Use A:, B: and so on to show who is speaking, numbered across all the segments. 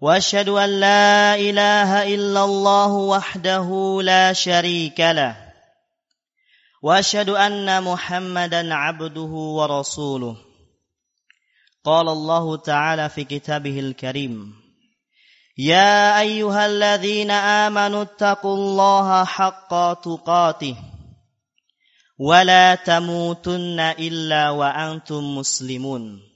A: وأشهد أن لا إله إلا الله وحده لا شريك له. وأشهد أن محمدا عبده ورسوله. قال الله تعالى في كتابه الكريم يا أيها الذين آمنوا اتقوا الله حق تقاته ولا تموتن إلا وأنتم مسلمون.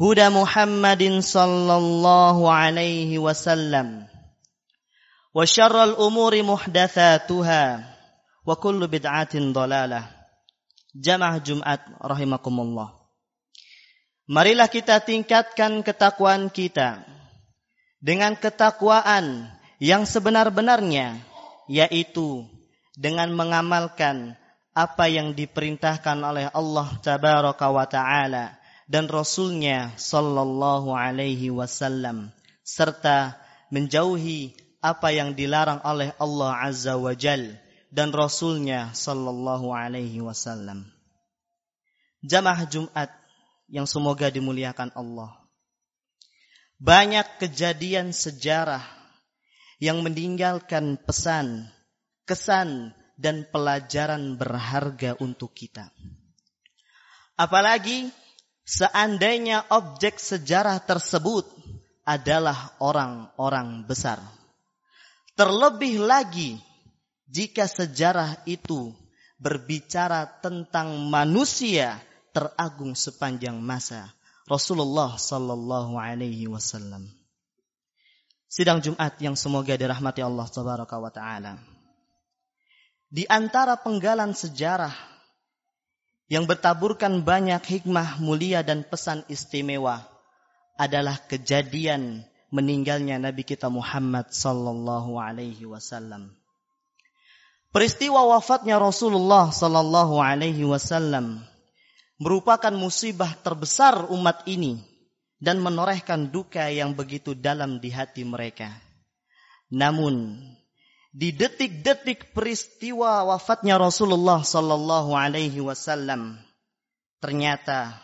A: هدى محمد صلى الله عليه وسلم وشر الأمور محدثاتها وكل بدعة ضلالة Jamaah Jumat rahimakumullah. Marilah kita tingkatkan ketakwaan kita dengan ketakwaan yang sebenar-benarnya yaitu dengan mengamalkan apa yang diperintahkan oleh Allah tabaraka wa taala dan Rasulnya Sallallahu Alaihi Wasallam serta menjauhi apa yang dilarang oleh Allah Azza wa Jal dan Rasulnya Sallallahu Alaihi Wasallam. Jamaah Jumat yang semoga dimuliakan Allah. Banyak kejadian sejarah yang meninggalkan pesan, kesan, dan pelajaran berharga untuk kita. Apalagi seandainya objek sejarah tersebut adalah orang-orang besar. Terlebih lagi jika sejarah itu berbicara tentang manusia teragung sepanjang masa. Rasulullah sallallahu alaihi wasallam. Sidang Jumat yang semoga dirahmati Allah tabaraka wa taala. Di antara penggalan sejarah yang bertaburkan banyak hikmah mulia dan pesan istimewa adalah kejadian meninggalnya Nabi kita Muhammad sallallahu alaihi wasallam. Peristiwa wafatnya Rasulullah sallallahu alaihi wasallam merupakan musibah terbesar umat ini dan menorehkan duka yang begitu dalam di hati mereka. Namun di detik-detik peristiwa wafatnya Rasulullah sallallahu alaihi wasallam ternyata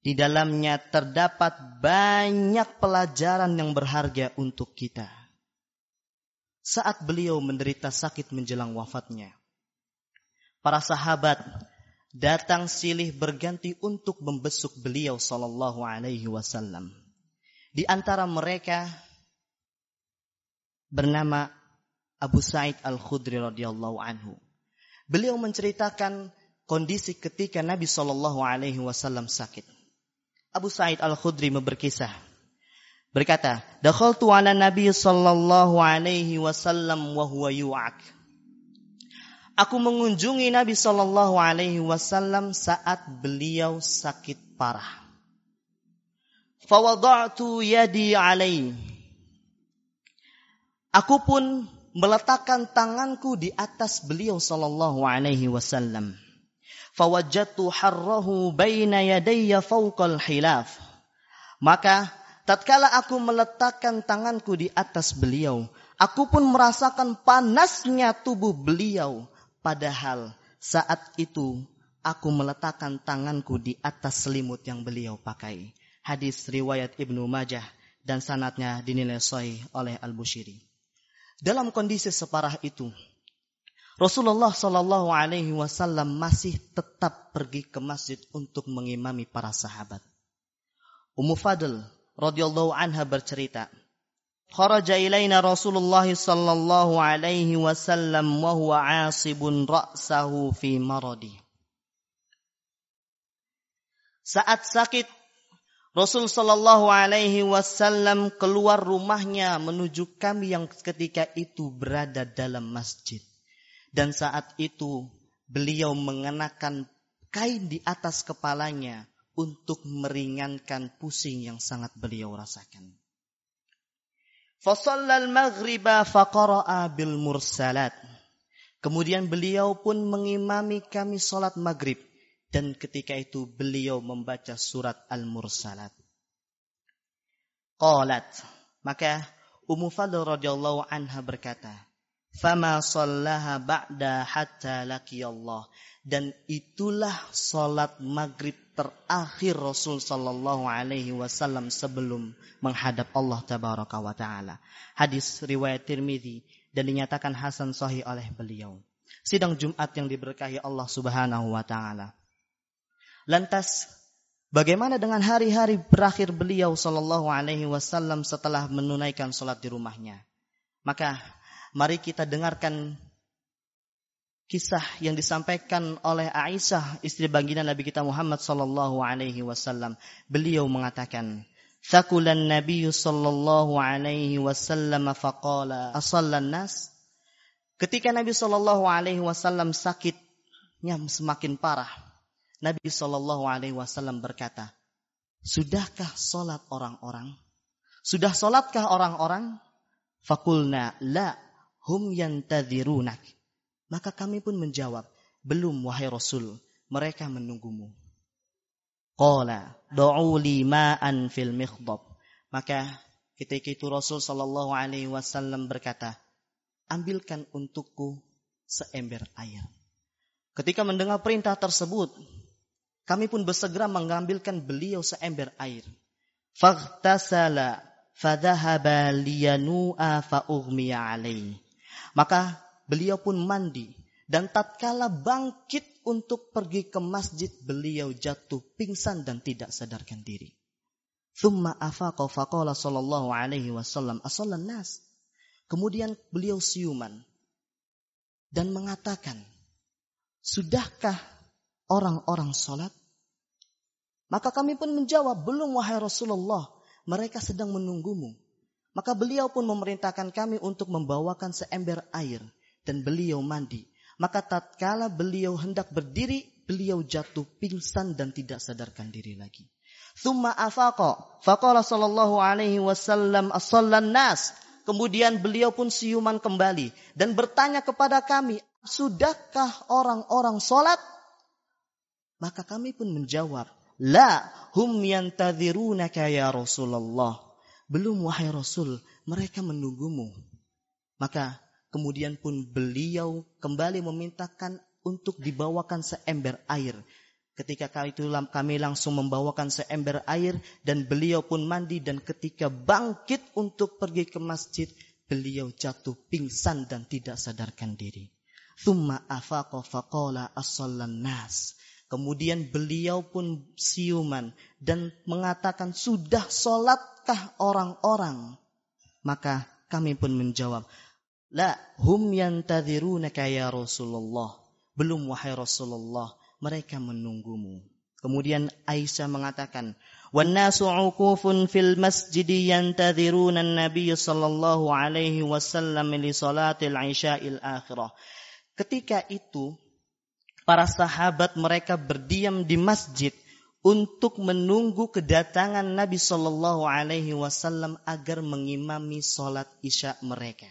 A: di dalamnya terdapat banyak pelajaran yang berharga untuk kita. Saat beliau menderita sakit menjelang wafatnya, para sahabat datang silih berganti untuk membesuk beliau sallallahu alaihi wasallam. Di antara mereka bernama Abu Sa'id Al-Khudri radhiyallahu anhu. Beliau menceritakan kondisi ketika Nabi Shallallahu alaihi wasallam sakit. Abu Sa'id Al-Khudri berkisah berkata, "Dakhaltu 'ala Nabi sallallahu alaihi wasallam wa huwa yu'ak." Aku mengunjungi Nabi sallallahu alaihi wasallam saat beliau sakit parah. Fawada'tu yadi alaihi. Aku pun meletakkan tanganku di atas beliau sallallahu alaihi wasallam. Fawajjatu harrahu baina yadayya fawqal hilaf. Maka tatkala aku meletakkan tanganku di atas beliau, Aku pun merasakan panasnya tubuh beliau. Padahal saat itu aku meletakkan tanganku di atas selimut yang beliau pakai. Hadis riwayat Ibnu Majah dan sanatnya dinilai sahih oleh Al-Bushiri. Dalam kondisi separah itu, Rasulullah Shallallahu Alaihi Wasallam masih tetap pergi ke masjid untuk mengimami para sahabat. Ummu Fadl radhiyallahu anha bercerita, "Kharaja ilaina Rasulullah sallallahu alaihi wasallam wa huwa 'asibun ra'sahu fi maradi." Saat sakit Rasul Shallallahu Alaihi Wasallam keluar rumahnya menuju kami yang ketika itu berada dalam masjid. Dan saat itu beliau mengenakan kain di atas kepalanya untuk meringankan pusing yang sangat beliau rasakan. Fasallal maghriba faqara'a bil mursalat. Kemudian beliau pun mengimami kami salat maghrib. Dan ketika itu beliau membaca surat Al-Mursalat. Qalat. Maka Ummu Fadl radhiyallahu anha berkata, "Fama sallaha ba'da hatta Allah." Dan itulah salat maghrib terakhir Rasul Sallallahu Alaihi Wasallam sebelum menghadap Allah Tabaraka wa Taala. Hadis riwayat Tirmidzi dan dinyatakan Hasan Sahih oleh beliau. Sidang Jumat yang diberkahi Allah Subhanahu wa Taala. Lantas bagaimana dengan hari-hari berakhir beliau Sallallahu Alaihi Wasallam setelah menunaikan sholat di rumahnya? Maka mari kita dengarkan kisah yang disampaikan oleh Aisyah istri baginda Nabi kita Muhammad sallallahu alaihi wasallam. Beliau mengatakan, "Thakulan Nabi sallallahu alaihi wasallam faqala, asallan nas?" Ketika Nabi sallallahu alaihi wasallam sakitnya semakin parah, Nabi sallallahu alaihi wasallam berkata, "Sudahkah salat orang-orang? Sudah salatkah orang-orang?" Fakulna, "La, hum yantadhirunak." Maka kami pun menjawab, belum wahai Rasul, mereka menunggumu. Qala du'uli ma'an fil mikhdab. Maka ketika itu Rasul sallallahu alaihi wasallam berkata, ambilkan untukku seember air. Ketika mendengar perintah tersebut, kami pun bersegera mengambilkan beliau seember air. Faghtasala fadhahaba liyanu'a fa'ughmiya alaih. Maka beliau pun mandi. Dan tatkala bangkit untuk pergi ke masjid, beliau jatuh pingsan dan tidak sadarkan diri. Thumma afaqa faqala sallallahu alaihi wasallam asallan nas. Kemudian beliau siuman dan mengatakan, Sudahkah orang-orang sholat? Maka kami pun menjawab, belum wahai Rasulullah, mereka sedang menunggumu. Maka beliau pun memerintahkan kami untuk membawakan seember air dan beliau mandi. Maka tatkala beliau hendak berdiri, beliau jatuh pingsan dan tidak sadarkan diri lagi. Thumma afaqa. Faqala sallallahu alaihi wasallam as-sallan nas. Kemudian beliau pun siuman kembali dan bertanya kepada kami, sudahkah orang-orang sholat? Maka kami pun menjawab, La hum yantadhirunaka ya Rasulullah. Belum wahai Rasul, mereka menunggumu. Maka Kemudian pun beliau kembali memintakan untuk dibawakan seember air. Ketika kali itu kami langsung membawakan seember air dan beliau pun mandi dan ketika bangkit untuk pergi ke masjid, beliau jatuh pingsan dan tidak sadarkan diri. Thumma afaqa faqala as nas. Kemudian beliau pun siuman dan mengatakan, sudah solatkah orang-orang? Maka kami pun menjawab, La hum yantadhirunaka ya Rasulullah. Belum wahai Rasulullah, mereka menunggumu. Kemudian Aisyah mengatakan, "Wan nasu 'ukufun fil masjid yantadhiruna an-nabiy sallallahu alaihi wasallam li salatil isya'il akhirah." Ketika itu para sahabat mereka berdiam di masjid untuk menunggu kedatangan Nabi sallallahu alaihi wasallam agar mengimami salat Isya mereka.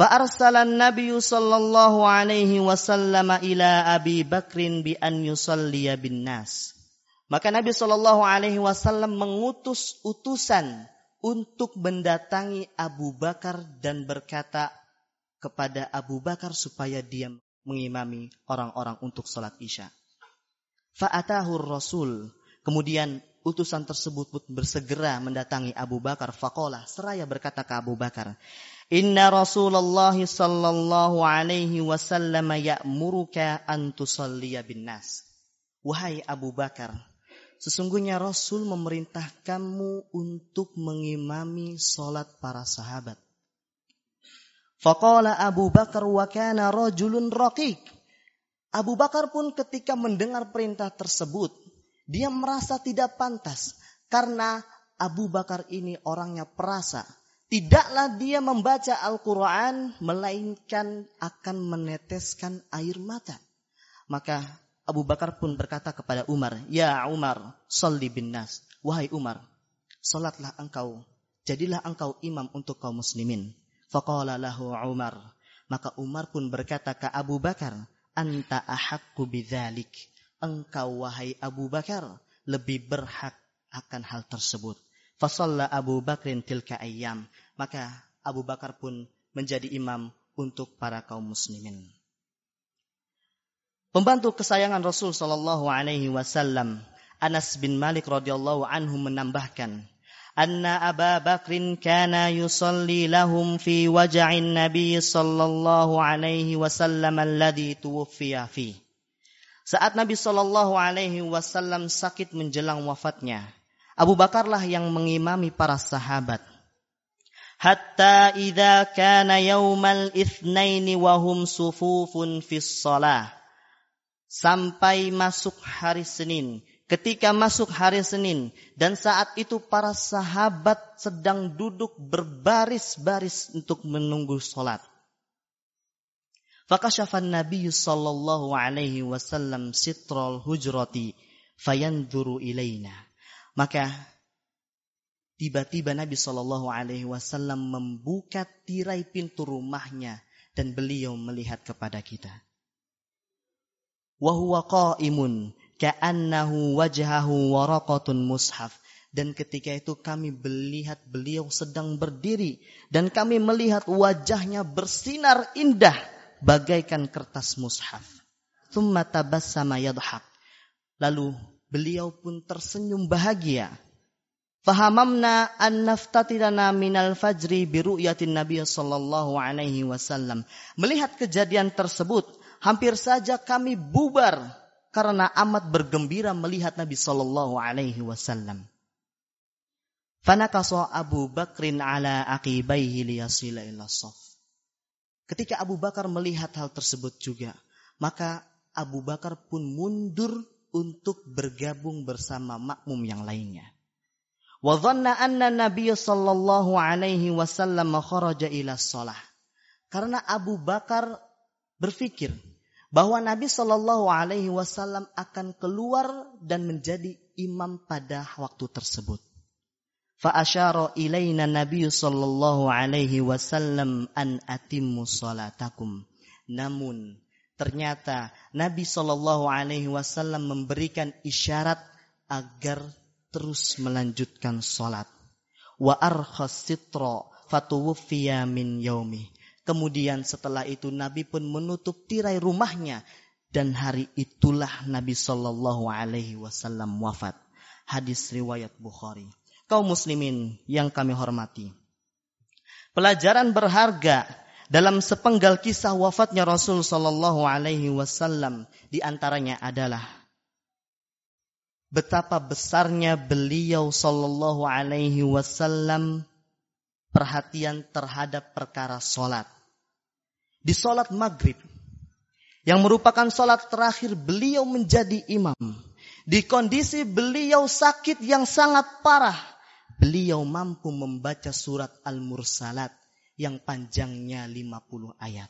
A: فأرسل النبي صلى الله عليه وسلم إلى أبي بكر بأن يصلي بالناس. Maka Nabi Shallallahu Alaihi Wasallam mengutus utusan untuk mendatangi Abu Bakar dan berkata kepada Abu Bakar supaya dia mengimami orang-orang untuk sholat isya. Fa'atahur Rasul. Kemudian utusan tersebut pun bersegera mendatangi Abu Bakar. Fakolah seraya berkata ke Abu Bakar. Inna Rasulullah sallallahu alaihi wasallam ya'muruka an tusalliya bin nas. Wahai Abu Bakar, sesungguhnya Rasul memerintahkanmu untuk mengimami solat para sahabat. Faqala Abu Bakar wa kana rajulun. Abu Bakar pun ketika mendengar perintah tersebut, dia merasa tidak pantas karena Abu Bakar ini orangnya perasa. Tidaklah dia membaca Al-Quran melainkan akan meneteskan air mata. Maka Abu Bakar pun berkata kepada Umar, Ya Umar, salli bin nas. Wahai Umar, salatlah engkau, jadilah engkau imam untuk kaum muslimin. Faqala lahu Umar. Maka Umar pun berkata ke Abu Bakar, Anta ahakku bidzalik engkau wahai Abu Bakar lebih berhak akan hal tersebut. Fasalla Abu Bakrin tilka ayyam. Maka Abu Bakar pun menjadi imam untuk para kaum muslimin. Pembantu kesayangan Rasul Shallallahu Alaihi Wasallam Anas bin Malik radhiyallahu anhu menambahkan, Anna Abu Bakrin kana yusalli lahum fi waja'in Nabi sallallahu alaihi wasallam alladhi tuwfiya fi. Saat Nabi Shallallahu Alaihi Wasallam sakit menjelang wafatnya, Abu Bakarlah yang mengimami para sahabat. Hatta idza kana yaumal itsnaini wa hum sufufun fis. Sampai masuk hari Senin. Ketika masuk hari Senin dan saat itu para sahabat sedang duduk berbaris-baris untuk menunggu sholat. Fakashafan Nabi sallallahu alaihi wasallam sitral hujrati fayanzuru ilaina. Maka tiba-tiba Nabi sallallahu alaihi wasallam membuka tirai pintu rumahnya dan beliau melihat kepada kita. Wa huwa qa'imun ka'annahu wajhahu waraqatun mushaf dan ketika itu kami melihat beliau sedang berdiri dan kami melihat wajahnya bersinar indah bagaikan kertas mushaf. Thumma tabassama yadhak. Lalu beliau pun tersenyum bahagia. Fahamamna an naftatirana minal fajri biru'yatin Nabi sallallahu alaihi wasallam. Melihat kejadian tersebut, hampir saja kami bubar karena amat bergembira melihat Nabi sallallahu alaihi wasallam. Fanakasa Abu Bakrin ala aqibaihi liyasila ila. Ketika Abu Bakar melihat hal tersebut juga, maka Abu Bakar pun mundur untuk bergabung bersama makmum yang lainnya. Wa dhanna anna Nabi sallallahu alaihi wasallam kharaja ila shalah. Karena Abu Bakar berpikir bahwa Nabi sallallahu alaihi wasallam akan keluar dan menjadi imam pada waktu tersebut. Fa'asyara ilaina Nabi sallallahu alaihi wasallam an atimmu salatakum. Namun ternyata Nabi sallallahu alaihi wasallam memberikan isyarat agar terus melanjutkan salat. Wa arkhas sitra fatuwfiya min yaumi. Kemudian setelah itu Nabi pun menutup tirai rumahnya dan hari itulah Nabi sallallahu alaihi wasallam wafat. Hadis riwayat Bukhari kaum muslimin yang kami hormati. Pelajaran berharga dalam sepenggal kisah wafatnya Rasul Shallallahu Alaihi Wasallam di antaranya adalah betapa besarnya beliau Shallallahu Alaihi Wasallam perhatian terhadap perkara solat. Di solat maghrib, yang merupakan solat terakhir beliau menjadi imam. Di kondisi beliau sakit yang sangat parah, beliau mampu membaca surat Al-Mursalat yang panjangnya 50 ayat.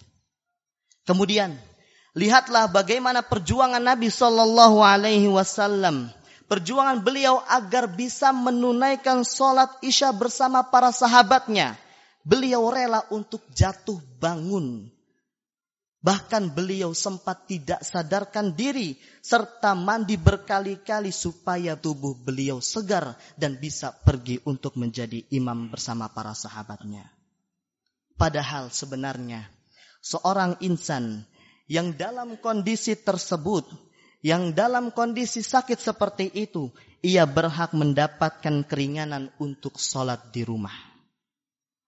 A: Kemudian, lihatlah bagaimana perjuangan Nabi Shallallahu alaihi wasallam. Perjuangan beliau agar bisa menunaikan sholat isya bersama para sahabatnya. Beliau rela untuk jatuh bangun. Bahkan beliau sempat tidak sadarkan diri serta mandi berkali-kali supaya tubuh beliau segar dan bisa pergi untuk menjadi imam bersama para sahabatnya. Padahal sebenarnya seorang insan yang dalam kondisi tersebut, yang dalam kondisi sakit seperti itu, ia berhak mendapatkan keringanan untuk sholat di rumah.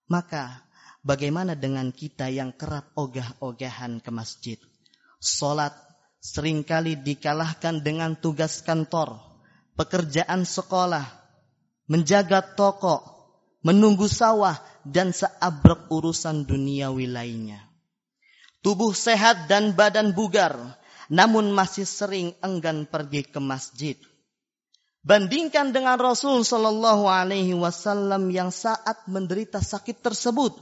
A: Maka Bagaimana dengan kita yang kerap ogah-ogahan ke masjid? Salat sering kali dikalahkan dengan tugas kantor, pekerjaan sekolah, menjaga toko, menunggu sawah, dan seabrek urusan duniawi lainnya. Tubuh sehat dan badan bugar, namun masih sering enggan pergi ke masjid. Bandingkan dengan Rasul Shallallahu Alaihi Wasallam yang saat menderita sakit tersebut,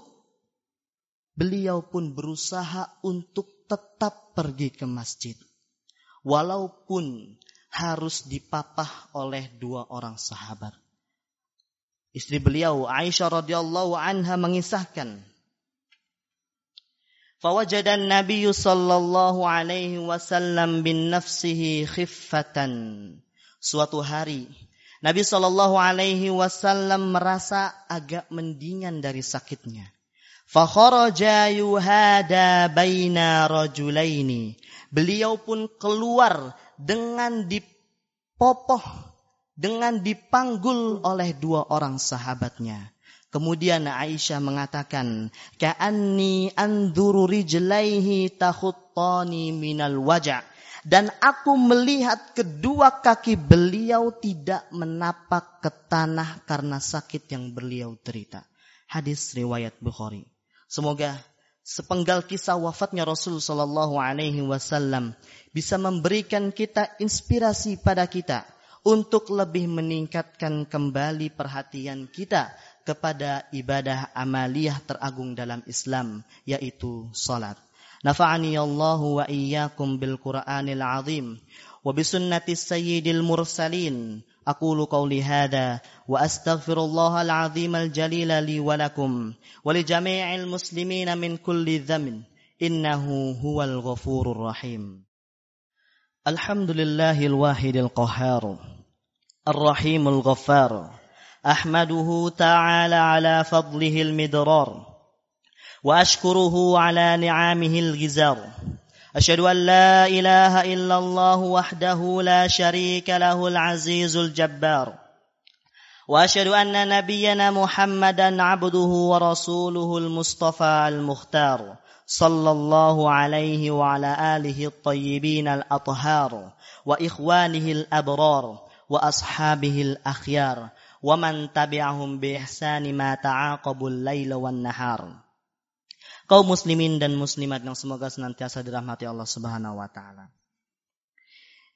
A: beliau pun berusaha untuk tetap pergi ke masjid. Walaupun harus dipapah oleh dua orang sahabat. Istri beliau Aisyah radhiyallahu anha mengisahkan, "Fawajada an-nabiy sallallahu alaihi wasallam bin nafsihi khiffatan." Suatu hari Nabi sallallahu alaihi wasallam merasa agak mendingan dari sakitnya. Fakharaja yuhada baina rajulaini. Beliau pun keluar dengan dipopoh, dengan dipanggul oleh dua orang sahabatnya. Kemudian Aisyah mengatakan, "Ka'anni anduru rijlaihi takhuttani minal wajah." Dan aku melihat kedua kaki beliau tidak menapak ke tanah karena sakit yang beliau derita. Hadis riwayat Bukhari. Semoga sepenggal kisah wafatnya Rasul Shallallahu Alaihi Wasallam bisa memberikan kita inspirasi pada kita untuk lebih meningkatkan kembali perhatian kita kepada ibadah amaliyah teragung dalam Islam yaitu salat. Nafa'ani Allahu wa iyyakum bil Qur'anil azim wa bi sunnati sayyidil mursalin. Aqulu qawli hadha wa astaghfirullahal al jalila li wa lakum wa muslimina min kulli dhamin innahu huwal ghafurur rahim. Alhamdulillahil wahidil qahhar. Ar-Rahimul أحمده تعالى على فضله المدرار وأشكره على نعامه الغزار. أشهد أن لا إله إلا الله وحده لا شريك له العزيز الجبار. وأشهد أن نبينا محمدا عبده ورسوله المصطفى المختار صلى الله عليه وعلى آله الطيبين الأطهار وإخوانه Waman tabi'ahum bihsani ma ta'aqabul laila wan nahar. Kau muslimin dan muslimat yang semoga senantiasa dirahmati Allah Subhanahu wa taala.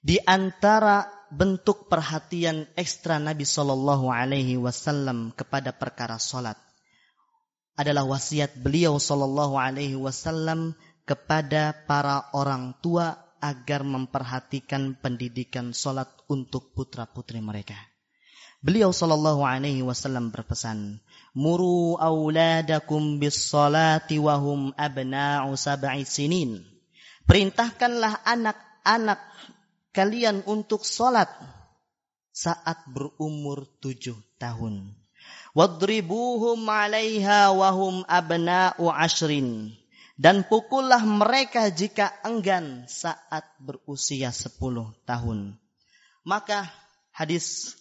A: Di antara bentuk perhatian ekstra Nabi Shallallahu alaihi wasallam kepada perkara salat adalah wasiat beliau Shallallahu alaihi wasallam kepada para orang tua agar memperhatikan pendidikan solat untuk putra-putri mereka. Beliau Shallallahu alaihi wasallam berpesan, muru auladakum bis salati wahum abna'u sab'i sinin. Perintahkanlah anak-anak kalian untuk salat saat berumur tujuh tahun. Wadribuhum 'alaiha wahum abna'u ashrin. Dan pukullah mereka jika enggan saat berusia sepuluh tahun. Maka hadis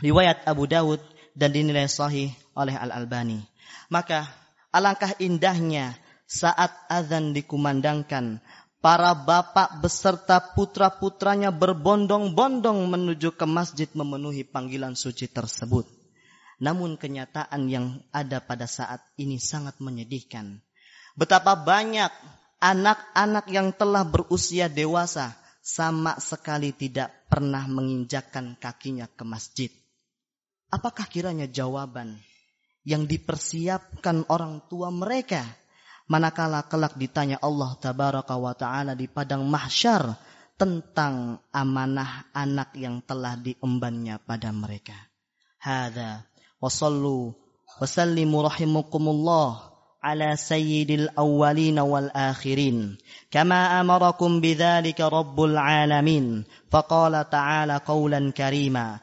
A: riwayat Abu Dawud dan dinilai sahih oleh Al-Albani. Maka alangkah indahnya saat azan dikumandangkan, para bapak beserta putra-putranya berbondong-bondong menuju ke masjid memenuhi panggilan suci tersebut. Namun kenyataan yang ada pada saat ini sangat menyedihkan. Betapa banyak anak-anak yang telah berusia dewasa sama sekali tidak pernah menginjakkan kakinya ke masjid. Apakah kiranya jawaban yang dipersiapkan orang tua mereka? Manakala kelak ditanya Allah tabaraka wa taala di padang mahsyar tentang amanah anak yang telah diembannya pada mereka. Hada wa sallu wa sallimu rahimakumullah ala sayyidil awwalin wal akhirin. Kama amarakum bidzalika rabbul alamin. Faqala ta'ala qawlan karima.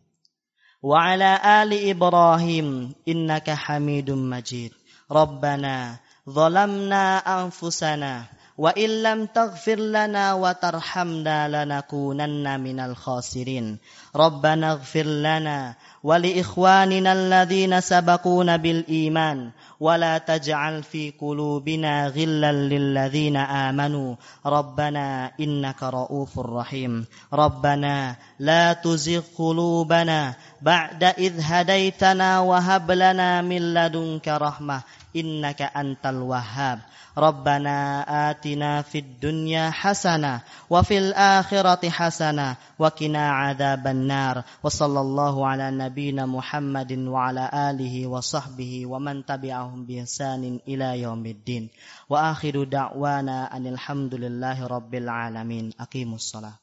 A: وعلى آل إبراهيم إنك حميد مجيد. ربنا ظلمنا أنفسنا وإن لم تغفر لنا وترحمنا لنكونن من الخاسرين. ربنا اغفر لنا ولإخواننا الذين سبقونا بالإيمان ولا تجعل في قلوبنا غلا للذين آمنوا. ربنا إنك رؤوف رحيم. ربنا لا تزغ قلوبنا بعد إذ هديتنا وهب لنا من لدنك رحمة إنك أنت الوهاب. ربنا آتنا في الدنيا حسنة وفي الآخرة حسنة وقنا عذاب النار. وصلى الله على نبينا محمد وعلى آله وصحبه ومن تبعهم بإحسان إلى يوم الدين. وآخر دعوانا أن الحمد لله رب العالمين. أقيموا الصلاة.